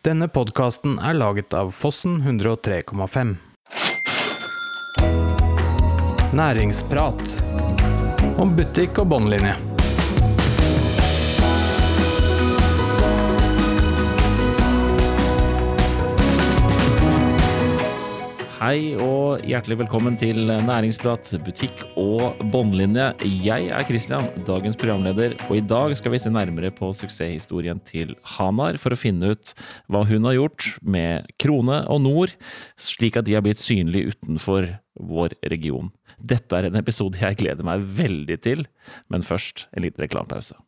Denne podkasten er laget av Fossen 103,5. Næringsprat om butikk og båndlinje. Hei og hjertelig velkommen til Næringsprat, butikk og båndlinje. Jeg er Christian, dagens programleder, og i dag skal vi se nærmere på suksesshistorien til Hanar for å finne ut hva hun har gjort med Krone og Nord, slik at de har blitt synlige utenfor vår region. Dette er en episode jeg gleder meg veldig til, men først en liten reklamepause.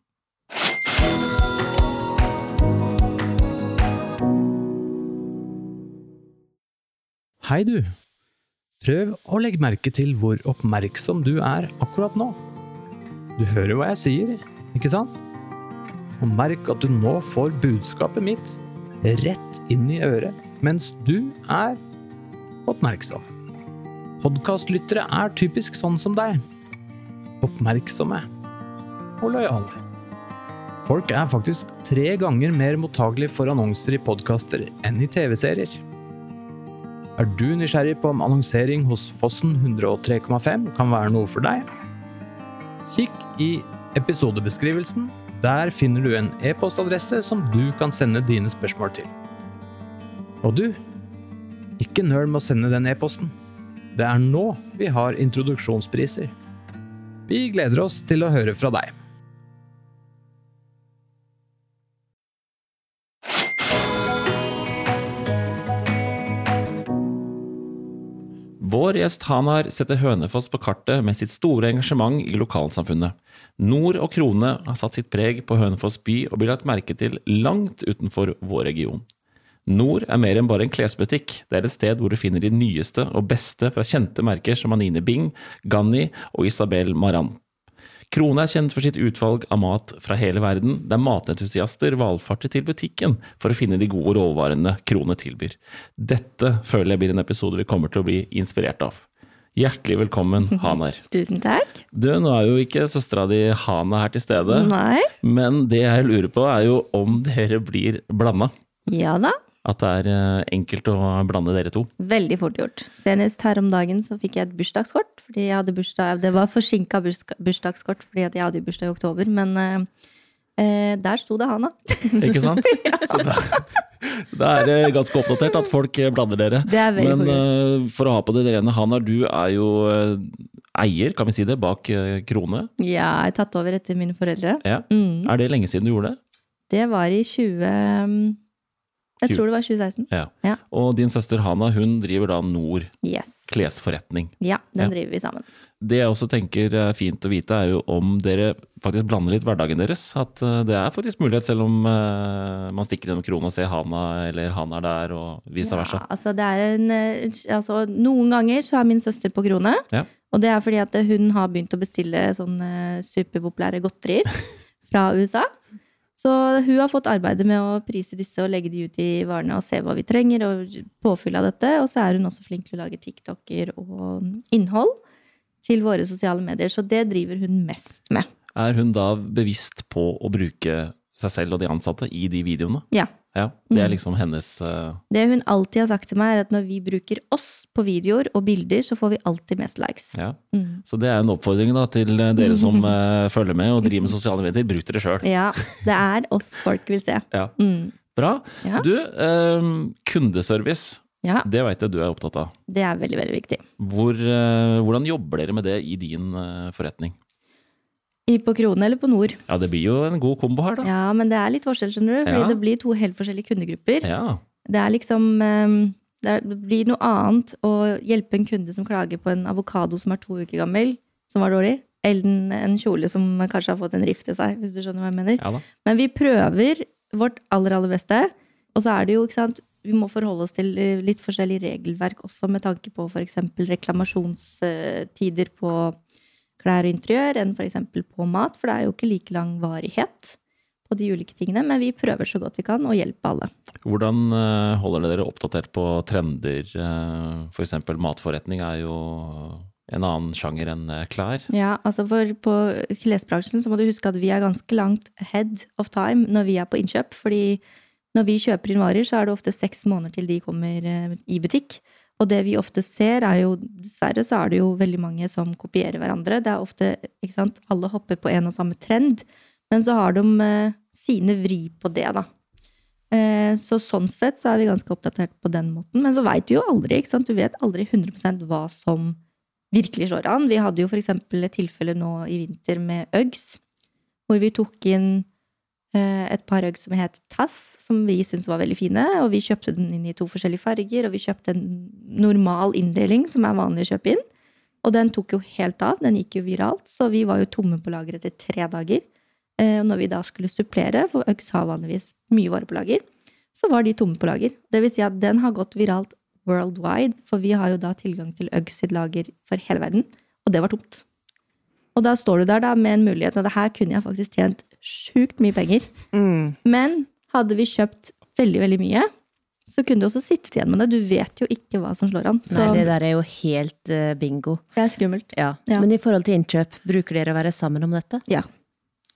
Hei, du. Prøv å legge merke til hvor oppmerksom du er akkurat nå. Du hører hva jeg sier, ikke sant? Og merk at du nå får budskapet mitt rett inn i øret mens du er oppmerksom. Podkastlyttere er typisk sånn som deg. Oppmerksomme og lojale. Folk er faktisk tre ganger mer mottagelige for annonser i podkaster enn i TV-serier. Er du nysgjerrig på om annonsering hos Fossen 103,5 kan være noe for deg? Kikk i episodebeskrivelsen. Der finner du en e-postadresse som du kan sende dine spørsmål til. Og du, ikke nøl med å sende den e-posten. Det er nå vi har introduksjonspriser. Vi gleder oss til å høre fra deg. Vår gjest Hanar setter Hønefoss på kartet med sitt store engasjement i lokalsamfunnet. Nord og Krone har satt sitt preg på Hønefoss by og blir lagt merke til langt utenfor vår region. Nord er mer enn bare en klesbutikk, det er et sted hvor du finner de nyeste og beste fra kjente merker som Anine Bing, Ganni og Isabel Marant. Krone er kjent for sitt utvalg av mat fra hele verden, der matentusiaster valfarter til butikken for å finne de gode råvarene Krone tilbyr. Dette føler jeg blir en episode vi kommer til å bli inspirert av. Hjertelig velkommen, Hanar. Tusen takk. Du, nå er jo ikke søstera di Hana her til stede, Nei. men det jeg lurer på er jo om dere blir blanda. Ja da. At det er eh, enkelt å blande dere to. Veldig fort gjort. Senest her om dagen så fikk jeg et bursdagskort. fordi jeg hadde bursdag, Det var forsinka bursdagskort fordi jeg hadde bursdag i oktober, men eh, eh, der sto det Hana. Ikke sant? Så da, da er det ganske oppdatert at folk blander dere. Det er veldig Men eh, for å ha på det rene, Hanar, du er jo eh, eier, kan vi si det, bak eh, Krone. Ja, jeg har tatt over etter mine foreldre. Ja. Mm. Er det lenge siden du gjorde det? Det var i 20 Jeg tror det var 2016. Ja. Ja. Og din søster Hana hun driver da Nord Yes. klesforretning. Ja, den Ja. driver vi sammen. Det jeg også tenker er fint å vite, er jo om dere faktisk blander litt hverdagen deres. At eh, det er faktisk mulighet, selv om eh, man stikker gjennom krona og ser Hana eller Hana er der, og vice versa. Ja, altså det er en, eh, altså, noen ganger så er min søster på krone. Ja. Og det er fordi at hun har begynt å bestille sånne superpopulære godterier fra USA. Så hun har fått arbeidet med å prise disse og legge de ut i varene og se hva vi trenger, og påfylle av dette. Og så er hun også flink til å lage TikToker og innhold til våre sosiale medier. Så det driver hun mest med. Er hun da bevisst på å bruke seg selv og de ansatte i de videoene? Ja. Ja, Det er liksom hennes uh... Det hun alltid har sagt til meg, er at når vi bruker oss på videoer og bilder, så får vi alltid mest likes. Ja. Mm. Så det er en oppfordring da til dere som uh, følger med og driver med sosiale medier. Bruk dere sjøl. Ja, det er oss folk vil se. Ja. Mm. Bra. Ja. Du, eh, kundeservice. Ja, Det veit jeg du er opptatt av. det er veldig, veldig viktig. Hvor, eh, hvordan jobber dere med det i din eh, forretning? I på Krone eller på Nord. Ja, det blir jo en god kombo her, da. Ja, men det er litt forskjell, skjønner du. Fordi Ja. det blir to helt forskjellige kundegrupper. Ja. Det er liksom ehm, det, blir noe annet å hjelpe en kunde som klager på en avokado som er to uker gammel, som var dårlig, enn en kjole som kanskje har fått en rift i seg, hvis du skjønner hva jeg mener. ja. Men vi prøver vårt aller, aller beste. Og så er det jo, ikke sant, vi må forholde oss til litt forskjellig regelverk også, med tanke på f.eks. reklamasjonstider på klær og interiør enn f.eks. på mat. For det er jo ikke like lang varighet på de ulike tingene. Men vi prøver så godt vi kan å hjelpe alle. Hvordan eh, holder dere oppdatert på trender? F.eks. For eksempel matforretning er jo en annen sjanger enn eh, klær. Ja, altså for På klesbransjen så må du huske at vi er ganske langt head of time når vi er på innkjøp. Fordi Når vi kjøper inn varer, så er det ofte seks måneder til de kommer eh, i butikk. Og det vi ofte ser, er jo dessverre så er det jo veldig mange som kopierer hverandre. Det er ofte, ikke sant, alle hopper på en og samme trend, men så har de eh, sine vri på det, da. Eh, så sånn sett så er vi ganske oppdatert på den måten. Men så veit du jo aldri, ikke sant. Du vet aldri 100% hva som virkelig slår an. Vi hadde jo eksempel et tilfelle nå i vinter med Uggs, hvor vi tok inn et par Uggs som het Tass, som vi syntes var veldig fine. Og vi kjøpte den inn i to forskjellige farger, og vi kjøpte en normal inndeling, som er vanlig å kjøpe inn. Og den tok jo helt av. Den gikk jo viralt, så vi var jo tomme på lageret etter tre dager. Eh, Og når vi da skulle supplere, for Uggs har vanligvis mye vare på lager, så var de tomme på lager. Det vil si at den har gått viralt worldwide, for vi har jo da tilgang til Uggs sitt lager for hele verden, og det var tomt. Og da står du der da med en mulighet, og det her kunne jeg faktisk tjent sjukt mye penger. Men hadde vi kjøpt veldig, veldig mye, så kunne du også sittet igjen med det. Du vet jo ikke hva som slår an. Så Nei, det der er jo helt eh, bingo. det er skummelt. Ja. Ja. Men i forhold til innkjøp, bruker dere å være sammen om dette? Ja.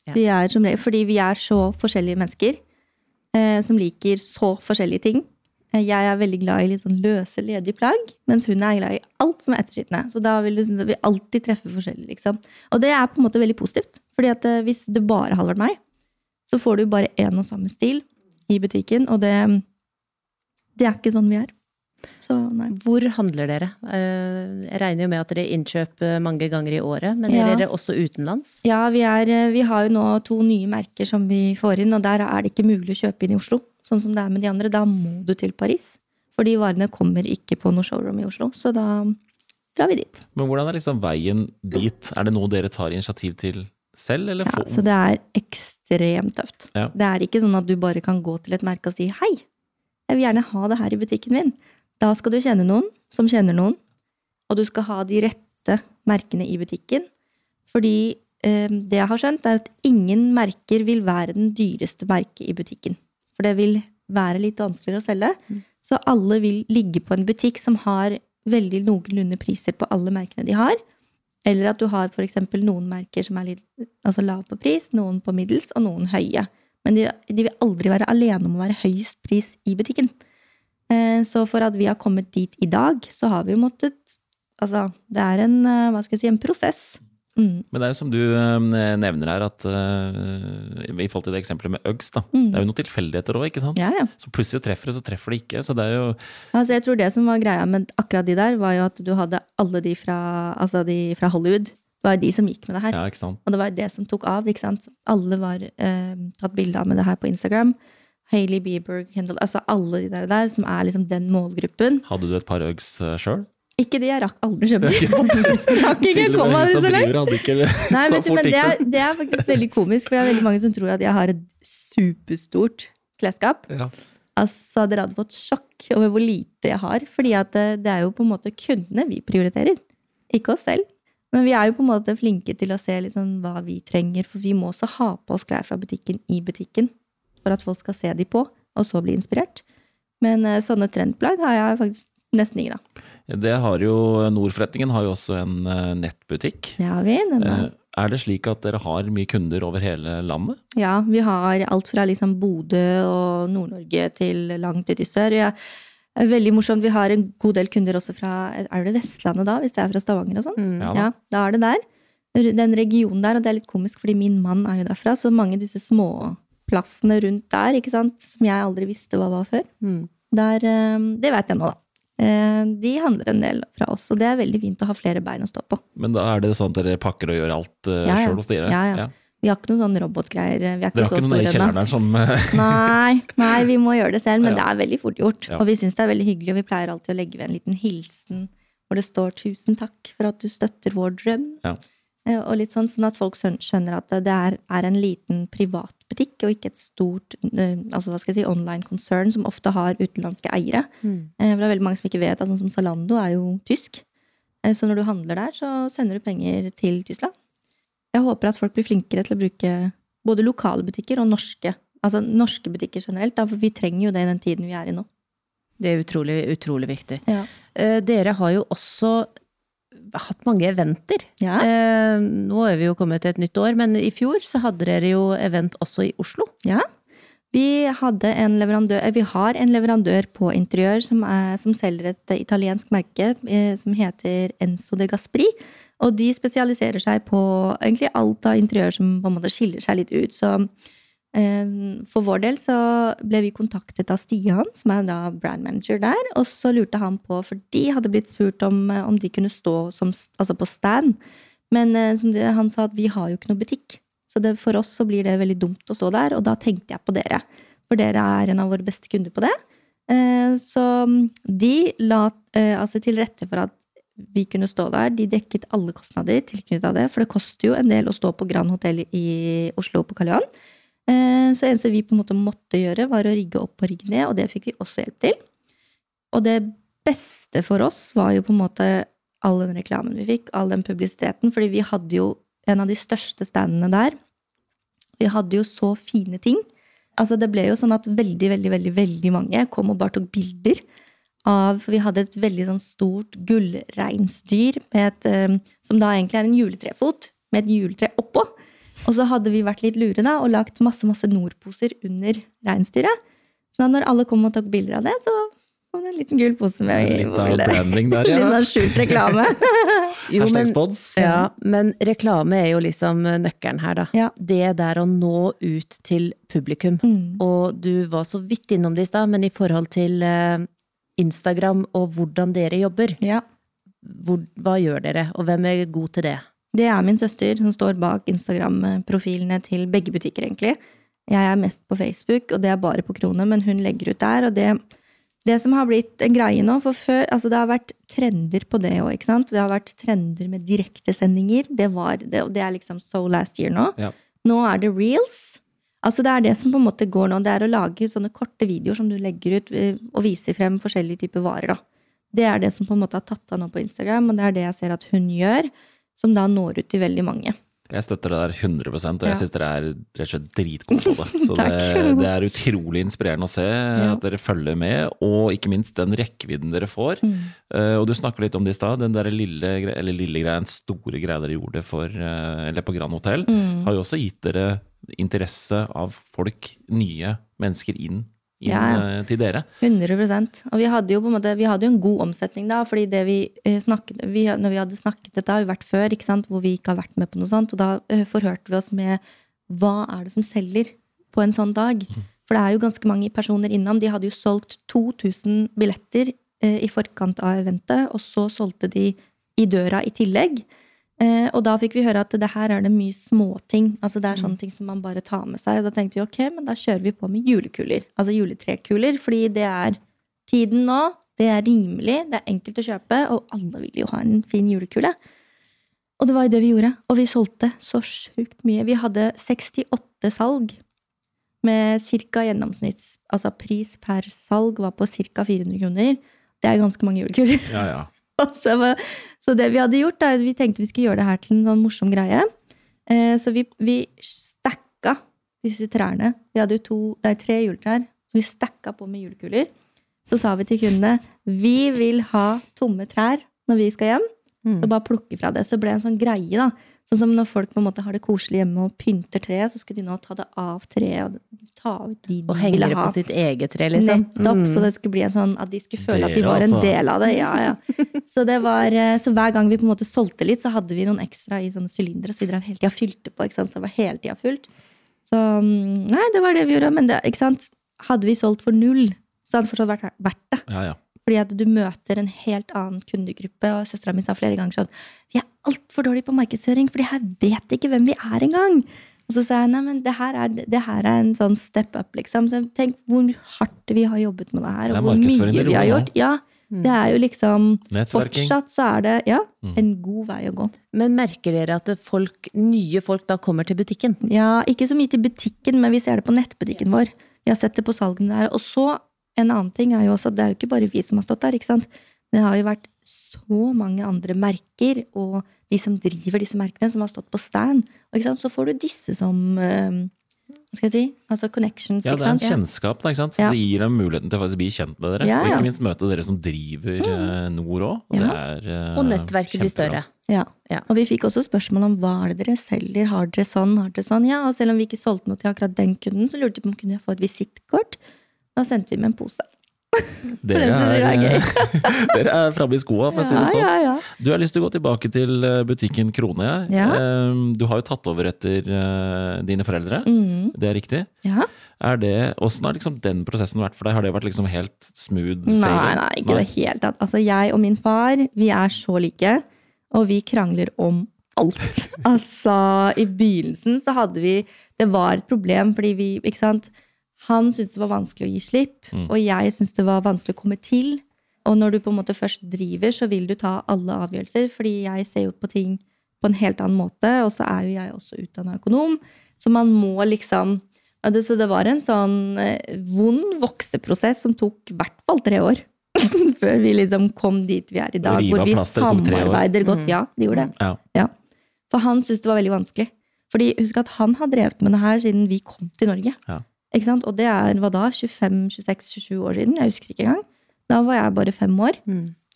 Ja. Vi er fordi vi er så forskjellige mennesker eh, som liker så forskjellige ting. Eh, Jeg er veldig glad i litt sånn løse, ledige plagg, mens hun er glad i alt som er etterskittende. Så da vil du vi alltid treffer forskjellig, liksom. Og det er på en måte veldig positivt. Fordi at eh, hvis det bare hadde vært meg, så får du bare én og samme stil i butikken, og det, det er ikke sånn vi er. Så nei. Hvor handler dere? Eh, Jeg regner jo med at dere innkjøp eh, mange ganger i året, men Ja. er dere også utenlands? Ja, vi, er, vi har jo nå to nye merker som vi får inn, og der er det ikke mulig å kjøpe inn i Oslo. Sånn som det er med de andre. Da må du til Paris. For de varene kommer ikke på noe showroom i Oslo, så da drar vi dit. Men hvordan er liksom veien dit? Er det noe dere tar initiativ til selv, eller få Ja, så det er ekstremt tøft. Ja. Det er ikke sånn at du bare kan gå til et merke og si hei, jeg vil gjerne ha det her i butikken min. Da skal du kjenne noen som kjenner noen, og du skal ha de rette merkene i butikken. Fordi eh, det jeg har skjønt, er at ingen merker vil være den dyreste merket i butikken. For det vil være litt vanskeligere å selge. Så alle vil ligge på en butikk som har veldig noenlunde priser på alle merkene de har. Eller at du har eksempel noen merker som er litt altså lav på pris, noen på middels og noen høye. Men de, de vil aldri være alene om å være høyest pris i butikken. Eh, Så for at vi har kommet dit i dag, så har vi jo måttet Altså, det er en, eh, hva skal jeg si, en prosess. Mm. Men det er jo som du eh, nevner her, at uh, i forhold til det eksempelet med Uggs, da. Mm. Det er jo noen tilfeldigheter òg, ikke sant? Ja, ja. Så plutselig treffer det, så treffer det ikke. Så det er jo Altså, jeg tror det som var greia med akkurat de der, var jo at du hadde alle de fra, altså de fra Hollywood. Det var de som gikk med det her. Ja, ikke sant. Og det var det som tok av. ikke sant? Alle var eh, tatt bilde av med det her på Instagram. Hailey Bieber, Kendall, altså alle de der, der som er liksom den målgruppen. Hadde du et par Uggs sjøl? Ikke de, jeg rakk aldri kjøpe de. Rakk ikke komme meg så langt. Nei, du, men det er, det er faktisk veldig komisk, for det er veldig mange som tror at jeg har et superstort klesskap. Ja. Altså, dere hadde fått sjokk over hvor lite jeg har. Fordi det, det er jo på en måte kundene vi prioriterer, ikke oss selv. Men vi er jo på en måte flinke til å se liksom hva vi trenger, for vi må også ha på oss klær fra butikken i butikken. For at folk skal se de på, og så bli inspirert. Men eh, sånne trendplagg har jeg faktisk nesten ingen da. Det har jo, Nordforretningen har jo også en eh, nettbutikk. Det har vi. Den, Eh, Er det slik at dere har mye kunder over hele landet? Ja, vi har alt fra liksom Bodø og Nord-Norge til langt ut i sør. Ja, veldig morsomt. Vi har en god del kunder også fra Er det Vestlandet da, hvis det er fra Stavanger og sånn? Ja da. Ja, da er det der. Den regionen der, og det er litt komisk fordi min mann er jo derfra, så mange av disse småplassene rundt der, ikke sant, som jeg aldri visste hva var før, Mm. der, eh, det vet jeg nå, da. Eh, De handler en del fra oss, og det er veldig fint å ha flere bein å stå på. Men da er det sånn at dere pakker og gjør alt uh, Ja, ja. sjøl hos dere? Ja, ja. Vi har ikke noen sånn robotgreier. Vi er ikke Dere har så ikke noen i kjelleren som eh, Nei, nei, vi må gjøre det selv, men Ja. det er veldig fort gjort. Ja. Og vi syns det er veldig hyggelig, og vi pleier alltid å legge ved en liten hilsen hvor det står 'tusen takk for at du støtter vår drøm'. Ja. Eh, Og litt sånn, sånn at folk skjønner at det er, er en liten privatbutikk, og ikke et stort eh, altså hva skal jeg si, online konsern som ofte har utenlandske eiere. Mm. Eh, For det er veldig mange som ikke vet at sånn som Zalando er jo tysk. Så når du handler der, så sender du penger til Tyskland. Jeg håper at folk blir flinkere til å bruke både lokale butikker og norske. Altså norske butikker generelt, for vi trenger jo det i den tiden vi er i nå. Det er utrolig, utrolig viktig. Ja. Dere har jo også hatt mange eventer. Ja. Eh, Nå er vi jo kommet til et nytt år, men i fjor så hadde dere jo event også i Oslo. ja. Vi, hadde en eh, vi har en leverandør på interiør som, er, som selger et italiensk merke eh, som heter Enzo de Gaspri. Og de spesialiserer seg på egentlig alt av interiør som på en måte skiller seg litt ut. Så for vår del så ble vi kontaktet av Stian, som er da brand manager der. Og så lurte han på, for de hadde blitt spurt om, eh, om de kunne stå som, altså på stand. Men eh, som det, han sa, at vi har jo ikke noe butikk. Så det, for oss så blir det veldig dumt å stå der, og da tenkte jeg på dere. For dere er en av våre beste kunder på det. Eh, så de la eh, altså til rette for at vi kunne stå der. De dekket alle kostnader tilknytta det, for det koster jo en del å stå på Grand Hotell i Oslo på Karl Johan. Eh, så eneste vi på en måte måtte gjøre, var å rigge opp og rigge ned, og det fikk vi også hjelp til. Og det beste for oss var jo på en måte all den reklamen vi fikk, all den publisiteten, fordi vi hadde jo en av de største standene der vi hadde jo så fine ting. Altså, det ble jo sånn at veldig, veldig, veldig, veldig mange kom og bare tok bilder av For vi hadde et veldig sånn stort gullreinsdyr um, som da egentlig er en juletrefot, med et juletre oppå. Og så hadde vi vært litt lure da, og lagt masse masse Nord-poser under reinsdyret. Så da når alle kom og tok bilder av det, så kom det en liten gul pose med. Litt av branding der, ja. Litt av skjult reklame. Jo, Hashtag spods. ja, men reklame er jo liksom nøkkelen her, da. Ja. Det der å nå ut til publikum. Mm. Og du var så vidt innom det i stad, men i forhold til eh, Instagram og hvordan dere jobber, Ja. hvor, hva gjør dere, og hvem er god til det? Det er min søster som står bak Instagram-profilene til begge butikker, egentlig. Jeg er mest på Facebook, og det er bare på Krone, men hun legger ut der. Og det, det som har blitt en greie nå, for før Altså, det har vært trender på det òg? Det har vært trender med direktesendinger. Det, var, det, det er liksom so last year nå. Ja. Nå er det reels. Altså Det er det som på en måte går nå. Det er å lage sånne korte videoer som du legger ut eh, og viser frem forskjellige typer varer. da. Det er det som på en måte har tatt av nå på Instagram, og det er det jeg ser at hun gjør, som da når ut til veldig mange. Jeg støtter det der 100 og jeg syns dere er rett og slett dritgode på det. Så det, det er utrolig inspirerende å se at dere følger med, og ikke minst den rekkevidden dere får. Mm. Uh, og du snakka litt om det i stad. Den der lille, eller lille greia, den store greia dere gjorde for, uh, eller på Grand Hotell, Mm. har jo også gitt dere interesse av folk, nye mennesker, inn, inn Ja, eh, til dere. 100% Og vi hadde jo på en måte, vi hadde jo en god omsetning da, fordi det vi eh, snakket, vi, når vi hadde snakket, dette har jo vært før, ikke sant, hvor vi ikke har vært med på noe sånt, og da eh, forhørte vi oss med hva er det som selger på en sånn dag? For det er jo ganske mange personer innom. De hadde jo solgt 2000 billetter eh, i forkant av eventet, og så solgte de i døra i tillegg. Eh, og da fikk vi høre at det her er det mye småting. Altså det er sånne ting som man bare tar med seg. Da tenkte vi ok, men da kjører vi på med julekuler. Altså juletrekuler, fordi det er tiden nå. Det er rimelig, det er enkelt å kjøpe, og alle vil jo ha en fin julekule. Og det var jo det vi gjorde. Og vi solgte så sjukt mye. Vi hadde 68 salg med ca. gjennomsnitts... Altså pris per salg var på ca. 400 kroner. Det er ganske mange julekuler. Ja, ja. Og så, så det vi hadde gjort, er at vi tenkte vi skulle gjøre det her til en sånn morsom greie. Eh, så vi, vi stacka disse trærne. Vi hadde jo to, nei, tre juletrær. Så vi stacka på med julekuler. Så sa vi til kundene vi vil ha tomme trær når vi skal hjem. Mm. Så bare plukke fra det. Så ble det en sånn greie, da. Sånn som når folk på en måte har det koselig hjemme og pynter treet, så skulle de nå ta det av treet og ta ut de de Og henge det på sitt eget tre, liksom. Nettopp, Mm. så det skulle bli en sånn at de skulle føle at de var en altså. del av det. Ja, ja. Så, det var, eh, så hver gang vi på en måte solgte litt, så hadde vi noen ekstra i sånne sylindere, så vi drev hele tida fylte på. ikke sant? Så det var hele tida fullt. Så mm, nei, det var det vi gjorde. Men det, ikke sant? hadde vi solgt for null, så hadde det fortsatt vært verdt det. ja, ja. Fordi at du møter en helt annen kundegruppe. Og søstera mi sa flere ganger sånn Vi er altfor dårlige på markedsføring, for de her vet ikke hvem vi er engang. Og så sa jeg nei, men det her er, det her er en sånn step up, liksom. Så tenk hvor hardt vi har jobbet med det her, Det er og hvor mye vi har gjort. Ja, det er jo liksom Fortsatt så er det ja, en god vei å gå. Men merker dere at folk, nye folk da kommer til butikken? Ja, ikke så mye til butikken, men vi ser det på nettbutikken vår. Vi har sett det på salgene der. Og så, en annen ting er jo også at det er jo ikke bare vi som har stått der, ikke sant. Det har jo vært så mange andre merker, og de som driver disse merkene, som har stått på stand. Og ikke sant? så får du disse som, eh, hva skal jeg si, altså connections, Ja, det er en kjennskap, da, ikke sant? Ja. Det gir dem muligheten til å bli kjent med dere. Ja, Og ikke minst møte dere som driver eh, Nord òg. Og, Ja. eh, Og nettverket blir større. Ja. Ja. Og vi fikk også spørsmål om hva er det dere selger, har dere sånn, har dere sånn? Ja, og selv om vi ikke solgte noe til akkurat den kunden, så lurte vi på om kunne jeg få et visittkort. Da sendte vi med en pose. Dere jeg er, dere er framme i skoa, for å si det sånn. ja, ja. Du har lyst til å gå tilbake til eh, butikken Krone. Ja. Eh, Du har jo tatt over etter eh, dine foreldre, mm. det er riktig. ja. Er det, Åssen har liksom den prosessen vært for deg? Har det vært liksom helt smooth Nei, sailing? nei, ikke det helt tatt. Altså, jeg og min far, vi er så like, og vi krangler om alt. altså, i begynnelsen så hadde vi Det var et problem fordi vi, ikke sant Han syntes det var vanskelig å gi slipp, og jeg syntes det var vanskelig å komme til. Og når du på en måte først driver, så vil du ta alle avgjørelser, fordi jeg ser jo på ting på en helt annen måte, og så er jo jeg også utdanna økonom, så man må liksom ja, det, Så det var en sånn eh, vond vokseprosess som tok i hvert fall tre år. Før vi liksom kom dit vi er i dag, hvor vi samarbeider godt. Ja, det gjorde det. Ja. Ja. For han syntes det var veldig vanskelig. Fordi husk at han har drevet med det her siden vi kom til Norge. Ja. Og det er hva da? 25-26-27 år siden? Jeg husker ikke engang. Da var jeg bare fem år.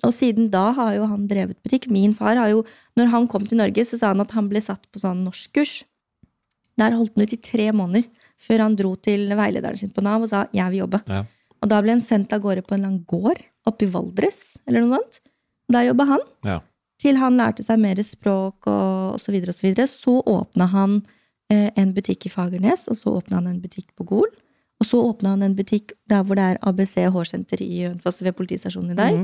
Og siden da har jo han drevet butikk. Min far har jo, når han kom til Norge, så sa han at han ble satt på sånn norskkurs. Der holdt han ut i tre måneder før han dro til veilederen sin på Nav og sa 'jeg vil jobbe'. Ja. Og da ble han sendt av gårde på en annen gård oppe i Valdres. eller noe sånt. Der jobba han Ja. til han lærte seg mer språk og osv. Så, videre, og så, videre. så åpna han en butikk i Fagernes, og så åpna han en butikk på Gol. Og så åpna han en butikk der hvor det er ABC Hårsenter i Hønefoss, ved politistasjonen i dag.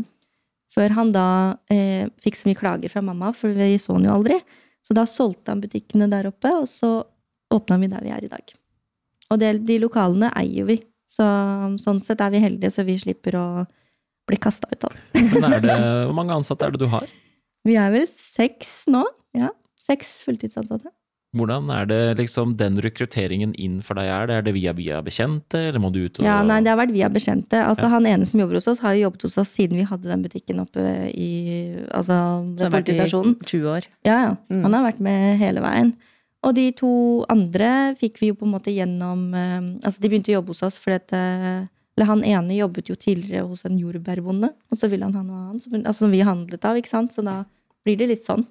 Før han da eh, fikk så mye klager fra mamma, for vi så han jo aldri. Så da solgte han butikkene der oppe, og så åpna vi der vi er i dag. Og det, de lokalene eier vi. Så sånn sett er vi heldige, så vi slipper å bli kasta ut av. Men det, hvor mange ansatte er det du har? Vi er vel seks nå. Ja, Seks fulltidsansatte. Hvordan er det liksom den rekrutteringen inn for deg er? det? Er det via via bekjente, eller må du ut og Ja, nei, Det har vært via bekjente. Altså, Han ene som jobber hos oss, har jo jobbet hos oss siden vi hadde den butikken oppe i altså, Så det har vært i politistasjonen. 20 år. Ja, ja. Han har vært med hele veien. Og de to andre fikk vi jo på en måte gjennom eh, Altså, de begynte å jobbe hos oss fordi at eh, Eller han ene jobbet jo tidligere hos en jordbærbonde, og så ville han ha noe annet. Så, altså, som vi handlet av, ikke sant. Så da blir det litt sånn.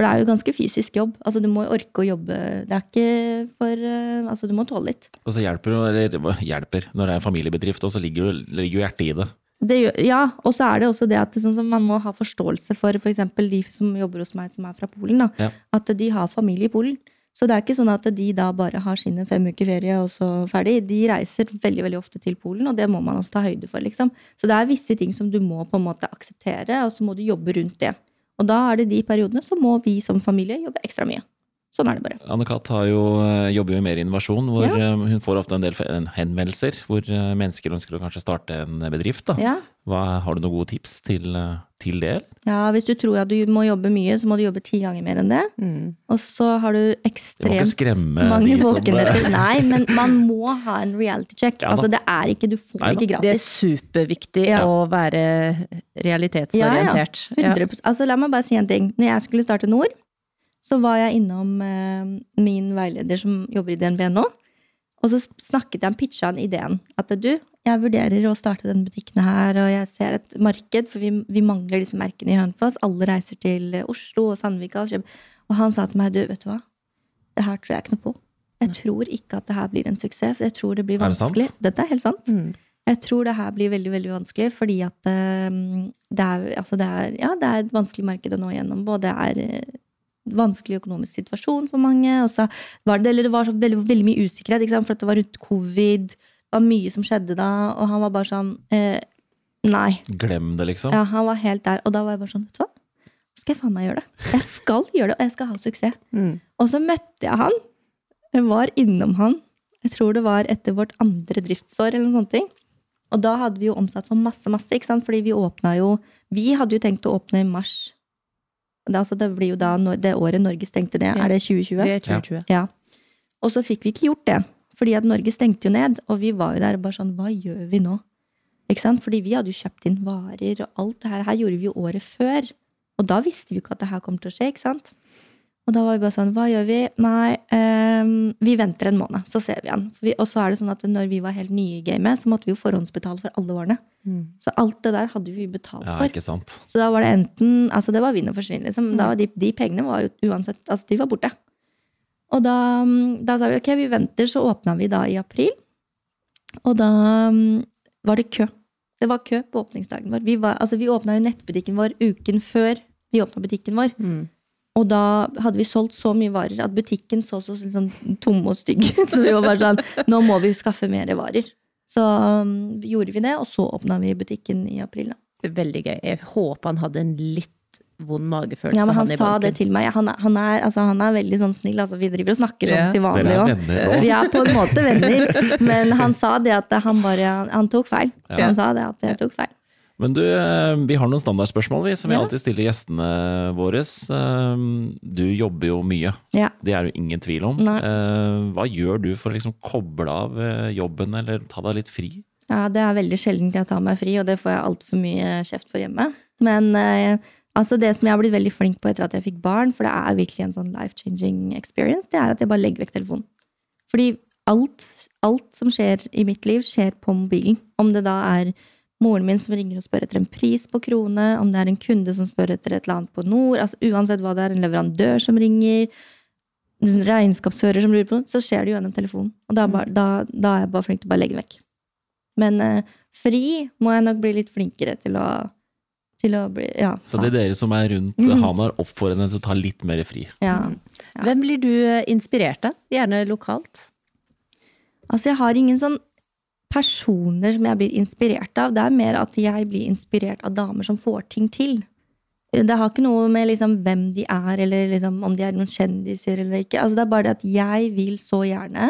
For det er jo ganske fysisk jobb. Altså, du må orke å jobbe. Det er ikke for eh, Altså, du må tåle litt. Og så hjelper det, eller hjelper, når det er en familiebedrift, og så ligger ligger hjertet i det. Det gjør, ja, og så er det også det at det, sånn som man må ha forståelse for f.eks. de som jobber hos meg som er fra Polen. Da, Ja. At de har familie i Polen. Så det er ikke sånn at de da bare har sine fem uker ferie og så ferdig. De reiser veldig veldig ofte til Polen, og det må man også ta høyde for. liksom. Så det er visse ting som du må på en måte akseptere, og så må du jobbe rundt det. Og da er det de periodene så må vi som familie jobbe ekstra mye. Sånn er det bare. Anne-Kat. jo, eh, jobber jo i mer innovasjon, hvor Ja. eh, hun får ofte en del henvendelser hvor eh, mennesker ønsker å kanskje starte en bedrift. Da. Ja. Hva, har du noen gode tips til, til det? ja, Hvis du tror at du må jobbe mye, så må du jobbe ti ganger mer enn det. Og så har du ekstremt mange de som- Nei, men man må ha en reality check. Ja altså, det er ikke, du får Nei ikke gratis. Det er superviktig Ja. å være realitetsorientert. Ja, ja. 100%. Altså, la meg bare si en ting. Når jeg skulle starte Nord, så var jeg innom eh, min veileder som jobber i DNB nå. Og så snakket jeg, pitcha han ideen. At du, jeg vurderer å starte denne butikken her, og jeg ser et marked, for vi, vi mangler disse merkene i Hønefoss. Alle reiser til Oslo og Sandvika. Og, og han sa til meg, du, vet du hva? Det her tror jeg ikke noe på. Jeg tror ikke at det her blir en suksess. for Jeg tror det blir Er det sant? vanskelig. Dette er helt sant. Jeg tror det her blir veldig veldig vanskelig, fordi at eh, det, er, altså det, er, ja, det er et vanskelig marked å nå gjennom. Og det er eh, vanskelig økonomisk situasjon for mange. Og så var det, eller det var så veldig, veldig mye usikkerhet, ikke sant? for at det var rundt covid. Det var mye som skjedde da, og han var bare sånn eh, Nei. Glem det, liksom. Ja, han var helt der. Og da var jeg bare sånn, vet du hva? Nå skal jeg faen meg gjøre det. Jeg skal gjøre det, og jeg skal ha suksess. Og så møtte jeg han. Jeg var innom han. Jeg tror det var etter vårt andre driftsår. eller noen sånne ting. Og da hadde vi jo omsatt for masse, masse. ikke sant? Fordi vi åpna jo Vi hadde jo tenkt å åpne i mars. Det, altså, det blir jo da det året Norge stengte ned. Ja. Er det 2020? Det er 2020. Ja. Og så fikk vi ikke gjort det. Fordi at Norge stengte jo ned, og vi var jo der bare sånn Hva gjør vi nå? Ikke sant? Fordi vi hadde jo kjøpt inn varer, og alt det her, her gjorde vi jo året før. Og da visste vi jo ikke at det her kom til å skje. ikke sant? Og da var vi bare sånn, hva gjør vi? Nei, um, vi venter en måned, så ser vi han. Vi, og så er det sånn at når vi var helt nye i gamet, så måtte vi jo forhåndsbetale for alle varene. Så alt det der hadde vi betalt Ja, for. ikke sant. Så da var det enten Altså, det var vinn og forsvinn, liksom. Da, de, de pengene var jo uansett Altså, de var borte. Og da, mm, da sa vi ok, vi venter, så åpna vi da i april. Og da um, var det kø. Det var kø på åpningsdagen vår. Vi, var, altså, vi åpna jo nettbutikken vår uken før vi åpna butikken vår. Og da hadde vi solgt så mye varer at butikken så så liksom tom og stygg ut. Så vi var bare sånn Nå må vi skaffe mer varer. Så um, gjorde vi det, og så åpna vi butikken i april. Da. Veldig gøy. Jeg håper han hadde en litt vond magefølelse. Ja, men han han sa banken. det til meg. Han er, han er, altså, han er veldig sånn snill. Altså, vi driver og snakker sånn Ja. til vanlig òg. Vi er på en måte venner. Men han sa det at han bare Han, tok feil. Han sa det at jeg tok feil. Men du, eh, vi har noen standardspørsmål vi, som vi Ja. alltid stiller gjestene våre. Eh, Du jobber jo mye, Ja. det er det ingen tvil om. Nei. Eh, Hva gjør du for å liksom koble av jobben, eller ta deg litt fri? Ja, det er veldig sjelden jeg tar meg fri, og det får jeg altfor mye kjeft for hjemme. Men altså det som jeg har blitt veldig flink på etter at jeg fikk barn, for det er virkelig en sånn life-changing experience, det er at jeg bare legger vekk telefonen. Fordi alt, alt som skjer i mitt liv, skjer på mobilen. Om det da er moren min som ringer og spør etter en pris på krone, om det er en kunde som spør etter et eller annet på Nord, altså uansett hva det er, en leverandør som ringer, en regnskapsfører som lurer på noe, så skjer det jo gjennom telefonen. Og da, er bare, da, da er jeg bare flink til å bare legge den vekk. Men eh, fri må jeg nok bli litt flinkere til å, til å bli Ja. Så det er dere som er rundt Mm. Hanar, oppfordrer henne til å ta litt mer fri. ja. Hvem blir du eh, inspirert av? Gjerne lokalt? Altså, jeg har ingen sånn personer som jeg blir inspirert av. Det er mer at jeg blir inspirert av damer som får ting til. Det har ikke noe med liksom hvem de er, eller liksom om de er noen kjendiser eller ikke. Altså, det er bare det at jeg vil så gjerne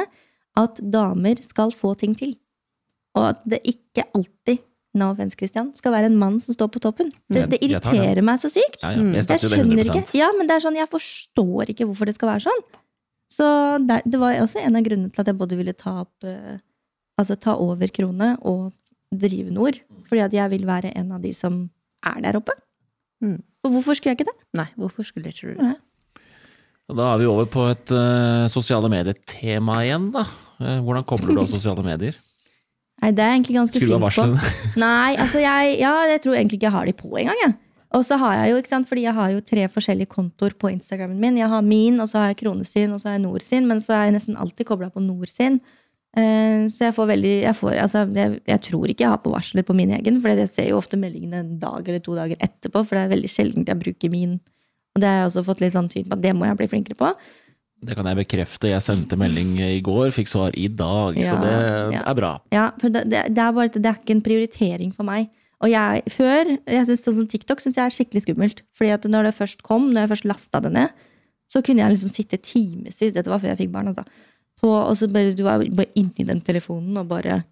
at damer skal få ting til. Og at det ikke alltid no offense, Christian, skal være en mann som står på toppen. Det, Mm, det irriterer det. meg så sykt. Ja, ja, jeg Jeg skjønner ikke. Ja, men det er sånn, jeg forstår ikke hvorfor det skal være sånn. Så det var også en av grunnene til at jeg både ville ta opp eh, Altså ta over Krone og drive Nord. Fordi at jeg vil være en av de som er der oppe. Mm. Og hvorfor skulle jeg ikke det? Nei, hvorfor skulle ikke du det? Da er vi over på et uh, sosiale medier-tema igjen, da. Eh, hvordan kobler du av sosiale medier? Nei, det er jeg egentlig ganske Skulle du ha på. Nei, altså jeg, ja, jeg tror egentlig ikke jeg har de på engang. jeg. Og så har jeg jo, ikke sant, fordi jeg har jo tre forskjellige kontoer på Instagramen min. Jeg har min, og så har jeg Krone sin, og så har jeg Nord sin. Men så er jeg nesten alltid kobla på Nord sin. Eh, Så jeg får veldig jeg, får, altså, jeg, jeg tror ikke jeg har på varsler på min egen, for jeg ser jo ofte meldingene en dag eller to dager etterpå. For det er veldig sjelden jeg bruker min. Og det har jeg også fått litt sånn tyd på at det må jeg bli flinkere på. Det kan jeg bekrefte. Jeg sendte melding i går, fikk svar i dag, så det ja. er bra. Ja, for det, det, er bare det er ikke en prioritering for meg. Og jeg, før, jeg synes sånn som TikTok synes jeg er skikkelig skummelt. Fordi at når det først kom, når jeg først lasta det ned, så kunne jeg liksom sitte timevis, dette var før jeg fikk barn, altså, på, og så bare, du var bare inni den telefonen og bare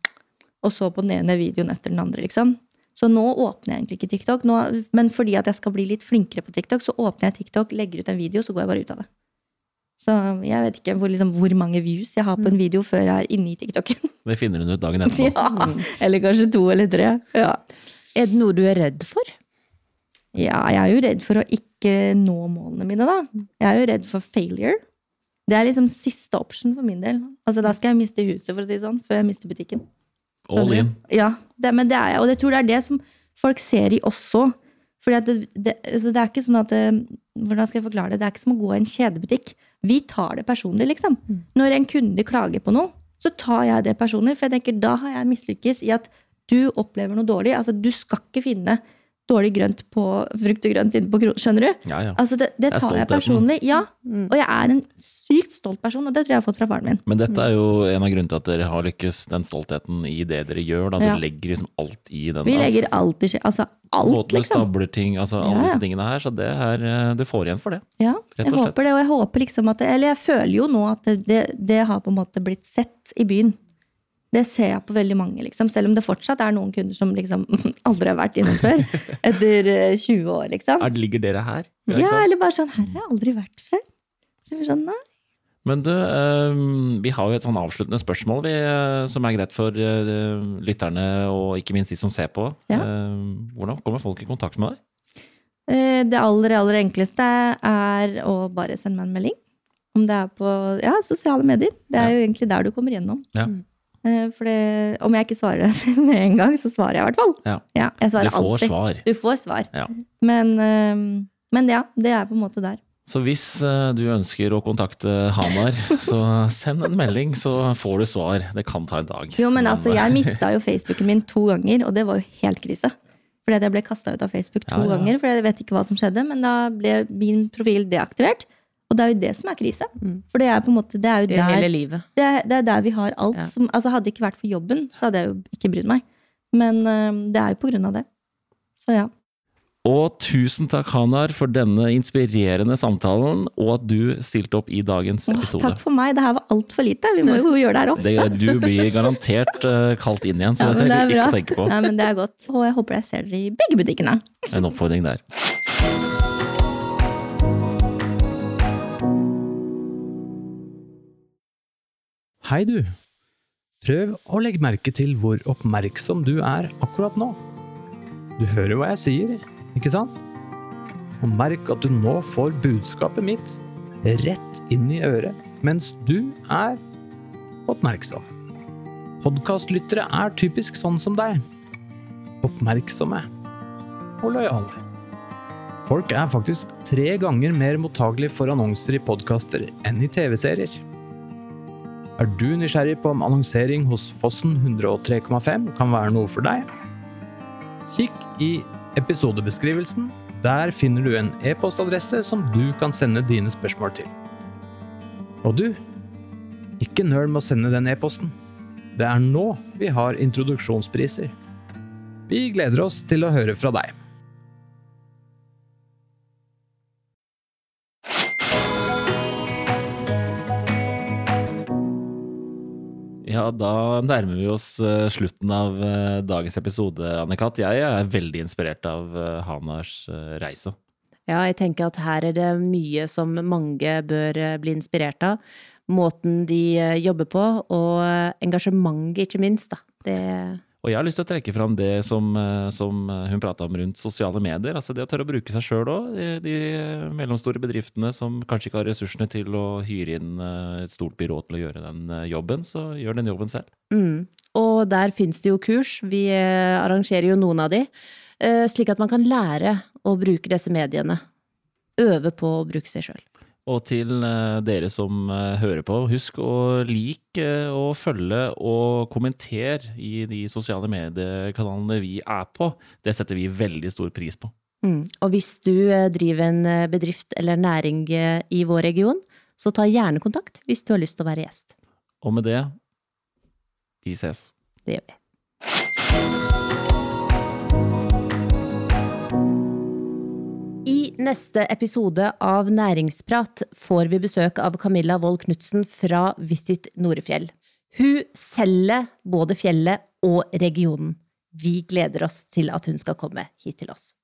og så på den ene videoen etter den andre, liksom. Så nå åpner jeg egentlig ikke TikTok. Nå, men fordi at jeg skal bli litt flinkere på TikTok, så åpner jeg TikTok, legger ut en video, så går jeg bare ut av det. Så jeg vet ikke hvor, liksom, hvor mange views jeg har på en video før jeg er inne i TikToken. Det finner hun ut dagen etterpå. Ja, eller kanskje to eller tre. Ja. Er det noe du er redd for? ja, jeg er jo redd for å ikke nå målene mine, da. Jeg er jo redd for failure. Det er liksom siste option for min del. Altså, Da skal jeg miste huset, for å si det sånn, før jeg mister butikken. All in. Ja, det, men det er jeg, og jeg tror det er det som folk ser i også. Fordi at det, det, altså det er ikke sånn at det, Hvordan skal jeg forklare det? Det er ikke som å gå i en kjedebutikk. Vi tar det personlig, liksom. Når en kunde klager på noe, så tar jeg det personlig. For jeg tenker, da har jeg mislykkes i at du opplever noe dårlig. Altså, du skal ikke finne dårlig grønt på frukt og grønt inne på kronen. Skjønner du? Ja, ja. Altså, det, det tar jeg personlig. Ja. Og jeg er en sykt stolt person, og det tror jeg jeg har fått fra faren min. Men dette er jo en av grunnene til at dere har lykkes, den stoltheten i det dere gjør. Da. Ja. Dere legger liksom alt i den. Vi legger alt i skje- Altså alt, Båtler, liksom. stablerting, altså alle disse tingene her. Så det er, eh, du får igjen for det. Ja, Rett jeg slett. håper det, og jeg håper liksom at Eller jeg føler jo nå at det, det har på en måte blitt sett i byen. Det ser jeg på veldig mange, liksom. Selv om det fortsatt er noen kunder som liksom aldri har vært innom før. Etter eh, 20 år, liksom. Er, ligger dere her? Ja, Ja, eller bare sånn Her har jeg aldri vært før. Så vi sånn, nei. Men du, eh, vi har jo et sånn avsluttende spørsmål vi, eh, som er greit for eh, lytterne og ikke minst de som ser på. Ja. Eh, Hvordan kommer folk i kontakt med deg? Eh, Det aller, aller enkleste er å bare sende meg en melding. Om det er på ja, sosiale medier. Det er jo egentlig der du kommer gjennom. Ja. Eh, For det, om jeg ikke svarer med en gang, så svarer jeg i hvert fall. Ja. Ja, Du får alltid. svar. Du får svar. Ja. Men, eh, men ja, det er på en måte der. Så hvis eh, du ønsker å kontakte Hamar, så send en melding, så får du svar. Det kan ta en dag. Jo, men altså, jeg mista jo Facebooken min to ganger, og det var jo helt krise. Fordi at jeg ble kasta ut av Facebook to ganger, for jeg vet ikke hva som skjedde. Men da ble min profil deaktivert. Og det er jo det som er krise. For det er på en måte, det er jo Det er hele der, livet. det er, det er der vi har alt. Ja. Som, altså Hadde det ikke vært for jobben, så hadde jeg jo ikke brydd meg. Men uh, det er jo på grunn av det. Så ja. Og tusen takk, Hanar, for denne inspirerende samtalen, og at du stilte opp i dagens Åh, episode. takk for meg. Det her var altfor lite. Vi må jo gjøre det her ofte. Det, du blir garantert uh, kalt inn igjen, så Ja, det men det er trenger du ikke å tenke på. Nei, men det er godt. Og jeg håper jeg ser dere i begge butikkene. En oppfordring der. Hei du! Prøv å legge merke til hvor oppmerksom du er akkurat nå. Du hører hva jeg sier, ikke sant? Og merk at du nå får budskapet mitt rett inn i øret mens du er oppmerksom. Podkastlyttere er typisk sånn som deg. Oppmerksomme og lojale. Folk er faktisk tre ganger mer mottagelige for annonser i podkaster enn i TV-serier. Er du nysgjerrig på om annonsering hos Fossen 103,5 kan være noe for deg? Kikk i episodebeskrivelsen. Der finner du en e-postadresse som du kan sende dine spørsmål til. Og du, ikke nøl med å sende den e-posten. Det er nå vi har introduksjonspriser. Vi gleder oss til å høre fra deg. Da nærmer vi oss eh, slutten av eh, dagens episode, Anne-Kat. Jeg er veldig inspirert av eh, Hanars reise. Ja, jeg tenker at her er det mye som mange bør bli inspirert av. Måten de jobber på, og engasjementet, ikke minst. Da. Det, Og jeg har lyst til å trekke fram det som, eh, som hun prata om rundt sosiale medier. Altså det å tørre å bruke seg sjøl òg. De, mellomstore bedriftene som kanskje ikke har ressursene til å hyre inn eh, et stort byrå til å gjøre den eh, jobben, så gjør den jobben selv. mm. Og der fins det jo kurs. Vi arrangerer jo noen av de. Slik at man kan lære å bruke disse mediene. Øve på å bruke seg sjøl. Og til eh, dere som eh, hører på, husk å like eh, og følge og kommentere i de sosiale mediekanalene vi er på. Det setter vi veldig stor pris på. Mm. Og hvis du driver en bedrift eller næring i vår region, så ta gjerne kontakt hvis du har lyst til å være gjest. Og med det, vi ses. Det gjør vi. Neste episode av Næringsprat får vi besøk av Camilla Wold Knutsen fra Visit Norefjell. Hun selger både fjellet og regionen. Vi gleder oss til at hun skal komme hit til oss.